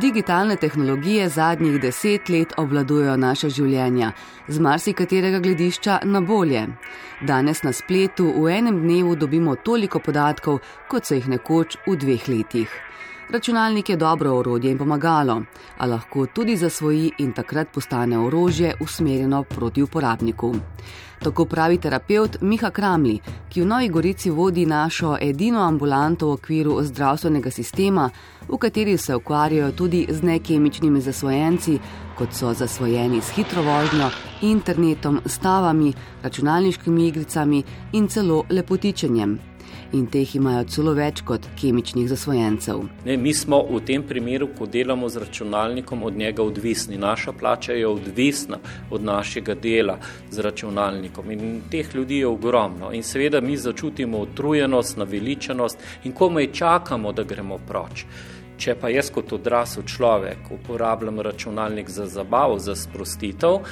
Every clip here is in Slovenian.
Digitalne tehnologije zadnjih deset let obvladujejo naše življenja, z marsikaterega gledišča na bolje. Danes na spletu v enem dnevu dobimo toliko podatkov, kot so jih nekoč v dveh letih. Računalnik je dobro orodje in pomagalo, a lahko tudi zasvoji in takrat postane orožje usmerjeno proti uporabniku. Tako pravi terapeut Miha Kramli, ki v Novi Gorici vodi našo edino ambulanto v okviru zdravstvenega sistema, v kateri se ukvarjajo tudi z nekemičnimi zasvojenci, kot so zasvojeni s hitro vožnjo, internetom, stavami, računalniškimi igricami in celo lepotičenjem in teh imajo celo več kot kemičnih zasvojencev. Ne, mi smo v tem primeru, ko delamo z računalnikom, od njega odvisni. Naša plača je odvisna od našega dela z računalnikom in teh ljudi je ogromno. In seveda mi začutimo utrujenost, naveličenost in komaj čakamo, da gremo proč. Če pa jaz kot odrasel človek uporabljam računalnik za zabavo, za sprostitev,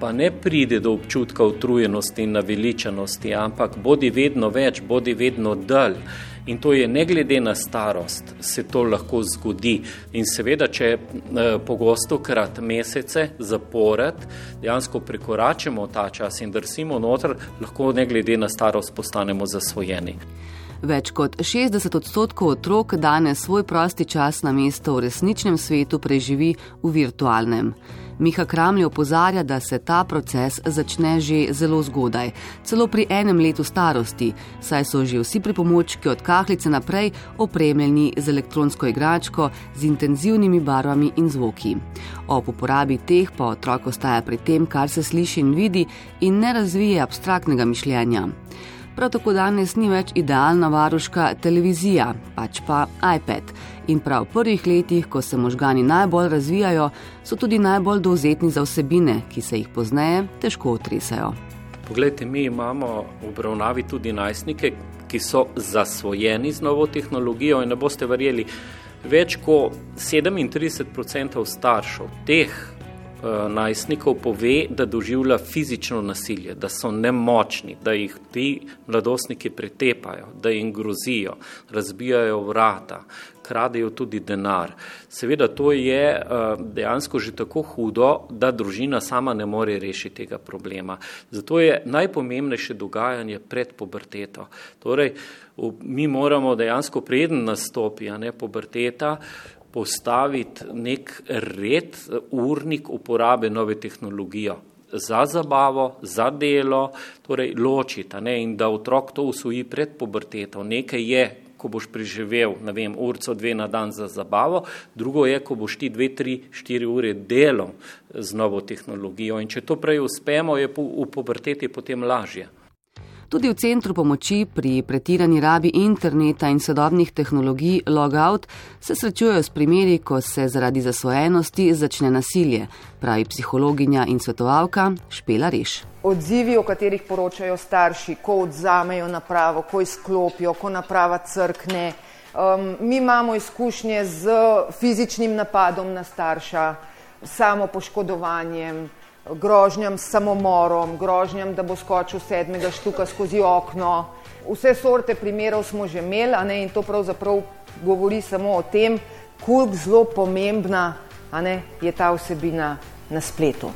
pa ne pride do občutka utrujenosti in naveličanosti, ampak bodi vedno več, bodi vedno dalj. In to je ne glede na starost, se to lahko zgodi. In seveda, če eh, pogosto krat mesece zapored dejansko prekoračimo ta čas in drsimo noter, lahko ne glede na starost postanemo zasvojeni. Več kot 60 odstotkov otrok danes svoj prosti čas na mesto v resničnem svetu preživi v virtualnem. Miha Kramlj opozarja, da se ta proces začne že zelo zgodaj, celo pri enem letu starosti, saj so že vsi pripomočki od kahlice naprej opremljeni z elektronsko igračko, z intenzivnimi barvami in zvoki. Ob uporabi teh pa otrok ostaja pri tem, kar se sliši in vidi, in ne razvije abstraktnega mišljenja. Prav tako danes ni več idealna varuška televizija, pač pa iPad. In prav v prvih letih, ko se možgani najbolj razvijajo, so tudi najbolj dovzetni za vsebine, ki se jih pozneje težko otresajo. Poglejte, mi imamo v obravnavi tudi najstnike, ki so zasvojeni z novo tehnologijo in ne boste verjeli, več kot 37% staršev teh Eh, najstnikov pove, da doživlja fizično nasilje, da so nemočni, da jih ti mladostniki pretepajo, da jim grozijo, razbijajo vrata, kradejo tudi denar. Seveda to je eh, dejansko že tako hudo, da družina sama ne more rešiti tega problema. Zato je najpomembnejše dogajanje pred puberteto. Torej, mi moramo dejansko preden nastopi, a ne puberteta, postaviti nek red, urnik uporabe nove tehnologije za zabavo, za delo, torej ločiti ne, in da otrok to usvoji pred puberteto. Nekaj je, ko boš preživel, ne vem, urco dve na dan za zabavo, drugo je, ko boš ti dve, tri, štiri ure delal z novo tehnologijo in če to prej uspemo, je v puberteti potem lažje. Tudi v centru pomoči pri pretirani rabi interneta in sodobnih tehnologij Logout se srečujejo s primeri, ko se zaradi zasvojenosti začne nasilje, pravi psihologinja in svetovalka Špela Reš. Odzivi, o katerih poročajo starši, ko odzamejo napravo, ko izklopijo, ko naprava crkne. Um, mi imamo izkušnje z fizičnim napadom na starša, samo poškodovanjem, grožnjam s samomorom, grožnjam, da bo skočil sedmega štuka skozi okno. Vse sorte primerov smo že imeli, ne, in to pravzaprav govori samo o tem, koliko zelo pomembna ne, je ta vsebina na spletu.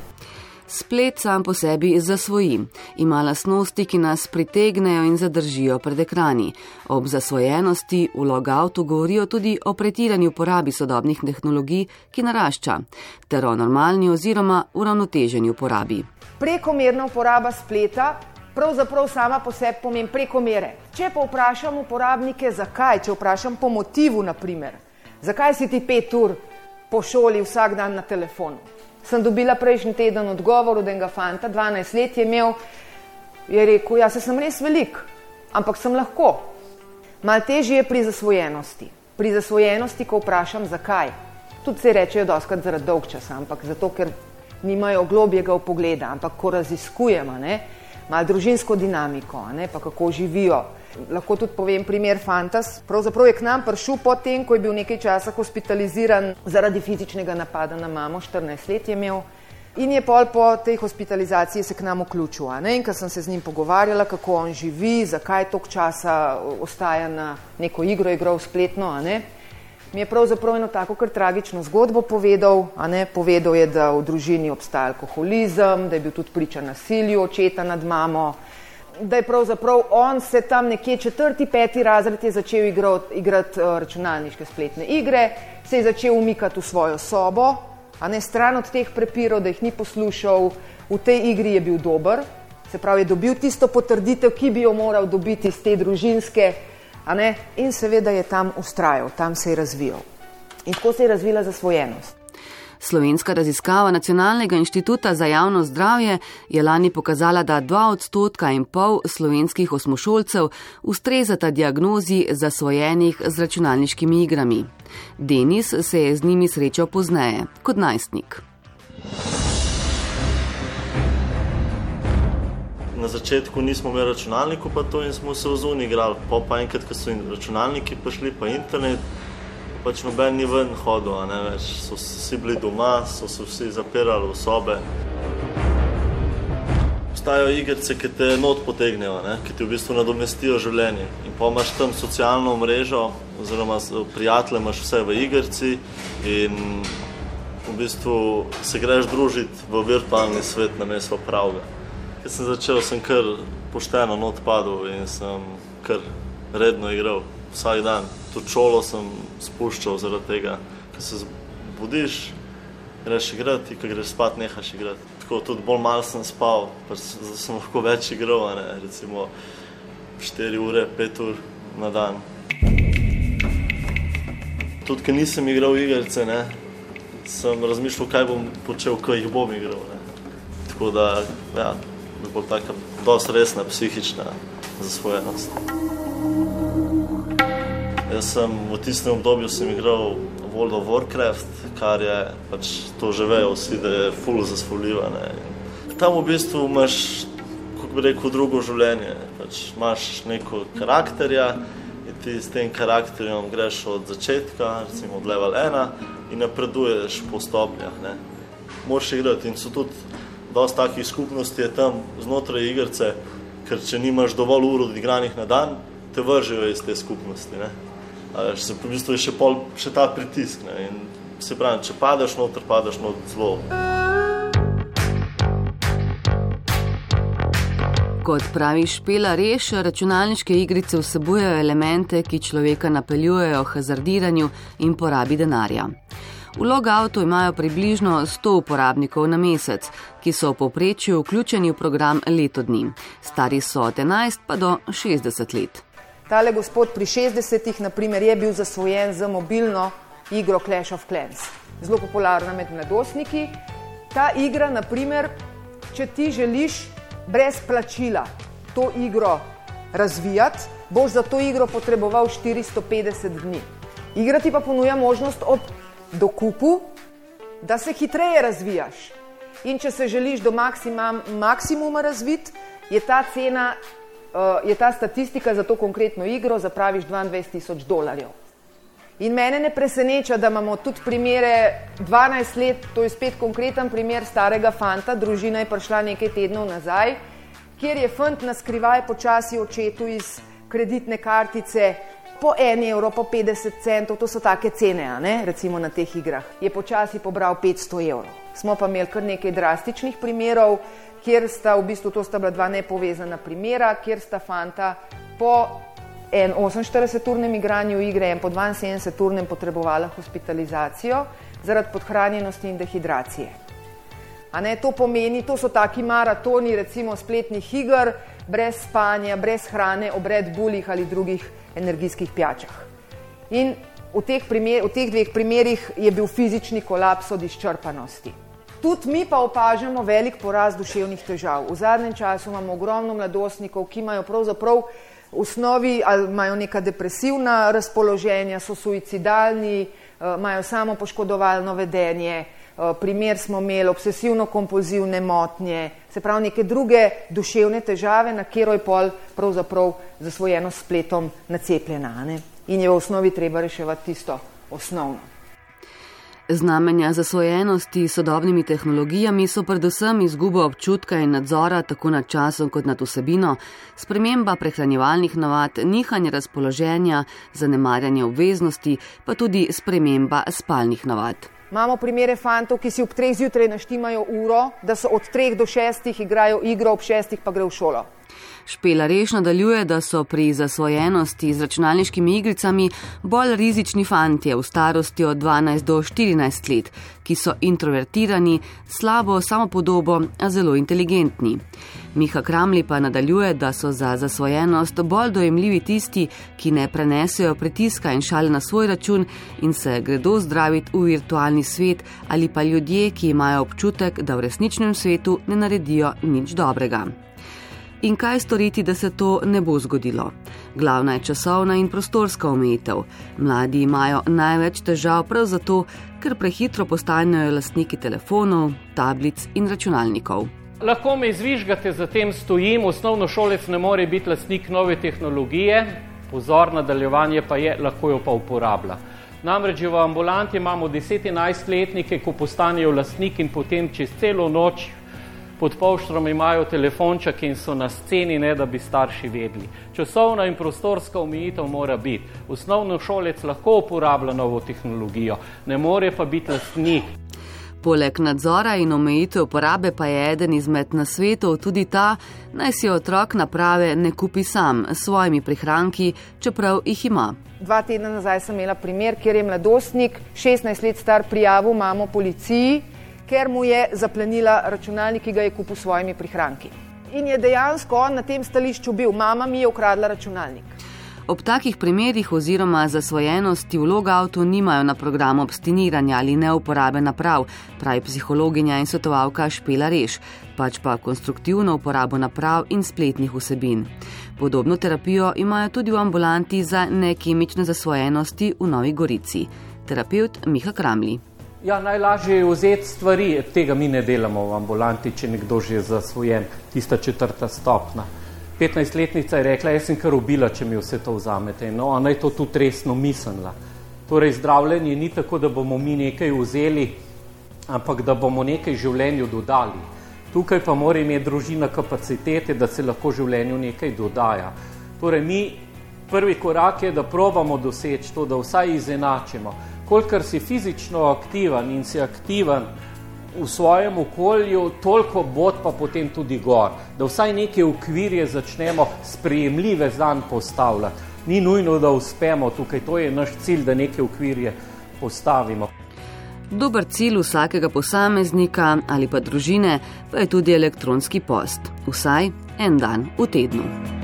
Splet sam po sebi zasvoji, ima lasnosti, ki nas pritegnejo in zadržijo pred ekrani. Ob zasvojenosti v logoutu govorijo tudi o pretiranju uporabi sodobnih tehnologij, ki narašča, ter o normalni oziroma uravnoteženi uporabi. Prekomerna uporaba spleta pravzaprav sama po sebi pomeni prekomere. Če pa vprašam uporabnike, zakaj, če vprašam po motivu, naprimer, zakaj si ti pet ur po šoli vsak dan na telefonu sem dobila prejšnji teden odgovor od enega fanta, 12 let je imel, je rekel, ja, se sem res velik, ampak sem lahko. Mal težje je pri zasvojenosti. Pri zasvojenosti, ko vprašam, zakaj. Tudi se rečejo, je zaradi dolg časa, ampak zato, ker nimajo globjega pogleda, ampak ko raziskujemo, malo družinsko dinamiko, ne, pa kako živijo. Lahko tudi povem primer Fantas. Pravzaprav je k nam prišel potem, ko je bil nekaj časa hospitaliziran zaradi fizičnega napada na mamo, 14 let je imel. In je pol po tej hospitalizaciji se k nam vključil. In ko sem se z njim pogovarjala, kako on živi, zakaj toliko časa ostaja na neko igro, igro spletno, mi je pravzaprav eno tako kar tragično zgodbo povedal. Povedal je, da v družini obstaja alkoholizem, da je bil tudi priča nasilju očeta nad mamo, da je pravzaprav on se tam nekje četrti, peti razred je začel igrati, igrati uh, računalniške spletne igre, se je začel umikati v svojo sobo, a ne stran od teh prepirov, da jih ni poslušal, v tej igri je bil dober, se pravi, je dobil tisto potrditev, ki bi jo moral dobiti iz te družinske, a ne, in seveda je tam ustrajal, tam se je razvijal. In tako se je razvila zasvojenost. Slovenska raziskava Nacionalnega inštituta za javno zdravje je lani pokazala, da dva odstotka in pol slovenskih osmošolcev ustrezata diagnozi zasvojenih z računalniškimi igrami. Denis se je z njimi srečal pozneje, kot najstnik. Na začetku nismo imeli računalnikov, pa to in smo se v zuniji igrali. Pa, pa enkrat, ko so računalniki prišli, pa internet, pač noben ni ven hodil, ne več. So vsi bili doma, so se vsi zapirali v sobe. Obstajajo igrice, ki te not potegnejo, ne? ki ti v bistvu nadomestijo življenje. In pa imaš tam socialno mrežo, oziroma prijatelje imaš vse v igrici in v bistvu se greš družiti v virtualni svet na mesto pravega. Ko sem začel, sem kar pošteno not padel in sem kar redno igral vsak dan. Tudi šolo sem spuščal zaradi tega, ker se zbudiš, greš igrati, ko greš spat, nehaš igrati. Tako tudi bolj malo sem spal, pa sem lahko več igral, ne? recimo 4 ure, 5 ur na dan. Tudi, ker nisem igral igrice, ne? sem razmišljal, kaj bom počel, ko jih bom igral. Ne? Tako da, ja, je bolj taka dosti resna psihična zasvojenost. Jaz sem v tistem obdobju sem igral World of Warcraft, kar je pač to že vejo vsi, da je full zasvoljivane. Tam v bistvu imaš, kako bi rekel, drugo življenje. Pač imaš neko karakterja in ti s tem karakterjem greš od začetka, recimo od level 1 in napreduješ po stopnjah. Ne. Moraš igrati in so tudi dosta takih skupnosti je tam znotraj igrice, ker če nimaš dovolj ur odigranih na dan, te vržejo iz te skupnosti. Ne. Se v bistvu je še, pol, še ta pritisk. Ne? In se pravi, če padeš noter, padeš noter zelo. Kot pravi Špela Reš, računalniške igrice vsebujejo elemente, ki človeka napeljujejo k hazardiranju in porabi denarja. V logautu imajo približno 100 uporabnikov na mesec, ki so v povprečju vključeni v program leto dni. Stari so od 11 pa do 60 let. Tale gospod pri 60-ih, naprimer, je bil zasvojen z mobilno igro Clash of Clans, zelo popularna med mladostniki. Ta igra, naprimer, če ti želiš brez plačila to igro razvijati, boš za to igro potreboval 450 dni. Igra ti pa ponuja možnost ob dokupu, da se hitreje razvijaš. In če se želiš do maksimuma razviti, je ta cena je ta statistika za to konkretno igro, zapraviš 22 tisoč dolarjev. In mene ne preseneča, da imamo tudi primere 12 let, to je spet konkreten primer starega fanta, družina je prišla nekaj tednov nazaj, kjer je fant na skrivaj počasi očetu iz kreditne kartice po 1 evro, po 50 centov, to so take cene, ne, recimo na teh igrah, je počasi pobral 500 evrov. Smo pa imeli kar nekaj drastičnih primerov, kjer sta v bistvu to sta bila dva nepovezana primera, kjer sta fanta po 48-urnem igranju igre in po 72-urnem potrebovala hospitalizacijo zaradi podhranjenosti in dehidracije. A ne, to pomeni, to so taki maratoni, recimo spletnih iger, brez spanja, brez hrane, obred bulih ali drugih energijskih pijačah. In v teh, primer, v teh dveh primerih je bil fizični kolaps od izčrpanosti. Tudi mi pa opažamo velik porast duševnih težav. V zadnjem času imamo ogromno mladostnikov, ki imajo pravzaprav v osnovi ali imajo neka depresivna razpoloženja, so suicidalni, eh, imajo samo poškodovalno vedenje. Eh, primer smo imeli obsesivno-kompulzivne motnje, se pravi neke druge duševne težave, na kjer je pol pravzaprav zasvojeno spletom nacepljena. Ne? In je v osnovi treba reševati tisto osnovno. Znamenja zasvojenosti s sodobnimi tehnologijami so predvsem izguba občutka in nadzora tako nad časom kot nad vsebino, sprememba prehranjevalnih navad, nihanje razpoloženja, zanemarjanje obveznosti, pa tudi sprememba spalnih navad. Imamo primere fantov, ki si ob treh zjutraj naštimajo uro, da so od treh do šestih igrajo igro, ob šestih pa gre v šolo. Špela Reš nadaljuje, da so pri zasvojenosti z računalniškimi igricami bolj rizični fantje v starosti od 12 do 14 let, ki so introvertirani, slabo samopodobo, a zelo inteligentni. Miha Kramli pa nadaljuje, da so za zasvojenost bolj dojemljivi tisti, ki ne prenesejo pritiska in šale na svoj račun in se gredo zdraviti v virtualni svet ali pa ljudje, ki imajo občutek, da v resničnem svetu ne naredijo nič dobrega in kaj storiti, da se to ne bo zgodilo. Glavna je časovna in prostorska omejitev. Mladi imajo največ težav prav zato, ker prehitro postanejo lastniki telefonov, tablic in računalnikov. Lahko me izvižgate, zatem stojim, osnovno šolec ne more biti lastnik nove tehnologije, pozor, nadaljevanje pa je, lahko jo pa uporablja. Namreč v ambulanti imamo 10-11 letnike, ko postanejo lastniki in potem čez celo noč pod polštrom imajo telefonček in so na sceni, ne da bi starši vedeli. Časovna in prostorska omejitev mora biti. Osnovno šolec lahko uporablja novo tehnologijo, ne more pa biti lastnik. Poleg nadzora in omejitev uporabe pa je eden izmed nasvetov tudi ta, naj si otrok naprave ne kupi sam s svojimi prihranki, čeprav jih ima. Dva tedna nazaj sem imela primer, kjer je mladostnik, 16 let star, prijavil mamo policiji, ker mu je zaplenila računalnik, ki ga je kupil s svojimi prihranki. In je dejansko on na tem stališču bil, mama mi je ukradla računalnik. Ob takih primerih oziroma zasvojenosti vloga avto nimajo na programu obstiniranja ali neuporabe naprav, pravi psihologinja in svetovalka Špela Reš, pač pa konstruktivno uporabo naprav in spletnih vsebin. Podobno terapijo imajo tudi v ambulanti za nekemične zasvojenosti v Novi Gorici. Terapeut Miha Kramli. Ja, najlažje je vzeti stvari, tega mi ne delamo v ambulanti, če nekdo že je zasvojen, tista četrta stopna. 15-letnica je rekla, jaz sem kar ubila, če mi vse to vzamete. No, ona je to tudi resno mislila. Torej, zdravljenje ni tako, da bomo mi nekaj vzeli, ampak da bomo nekaj življenju dodali. Tukaj pa mora imeti družina kapacitete, da se lahko življenju nekaj dodaja. Torej, mi prvi korak je, da probamo doseči to, da vsaj izenačimo kolikor si fizično aktiven in si aktiven v svojem okolju, toliko bod pa potem tudi gor, da vsaj neke okvirje začnemo sprejemljive zanj postavljati. Ni nujno, da uspemo tukaj, to je naš cilj, da neke okvirje postavimo. Dober cilj vsakega posameznika ali pa družine pa je tudi elektronski post, vsaj en dan v tednu.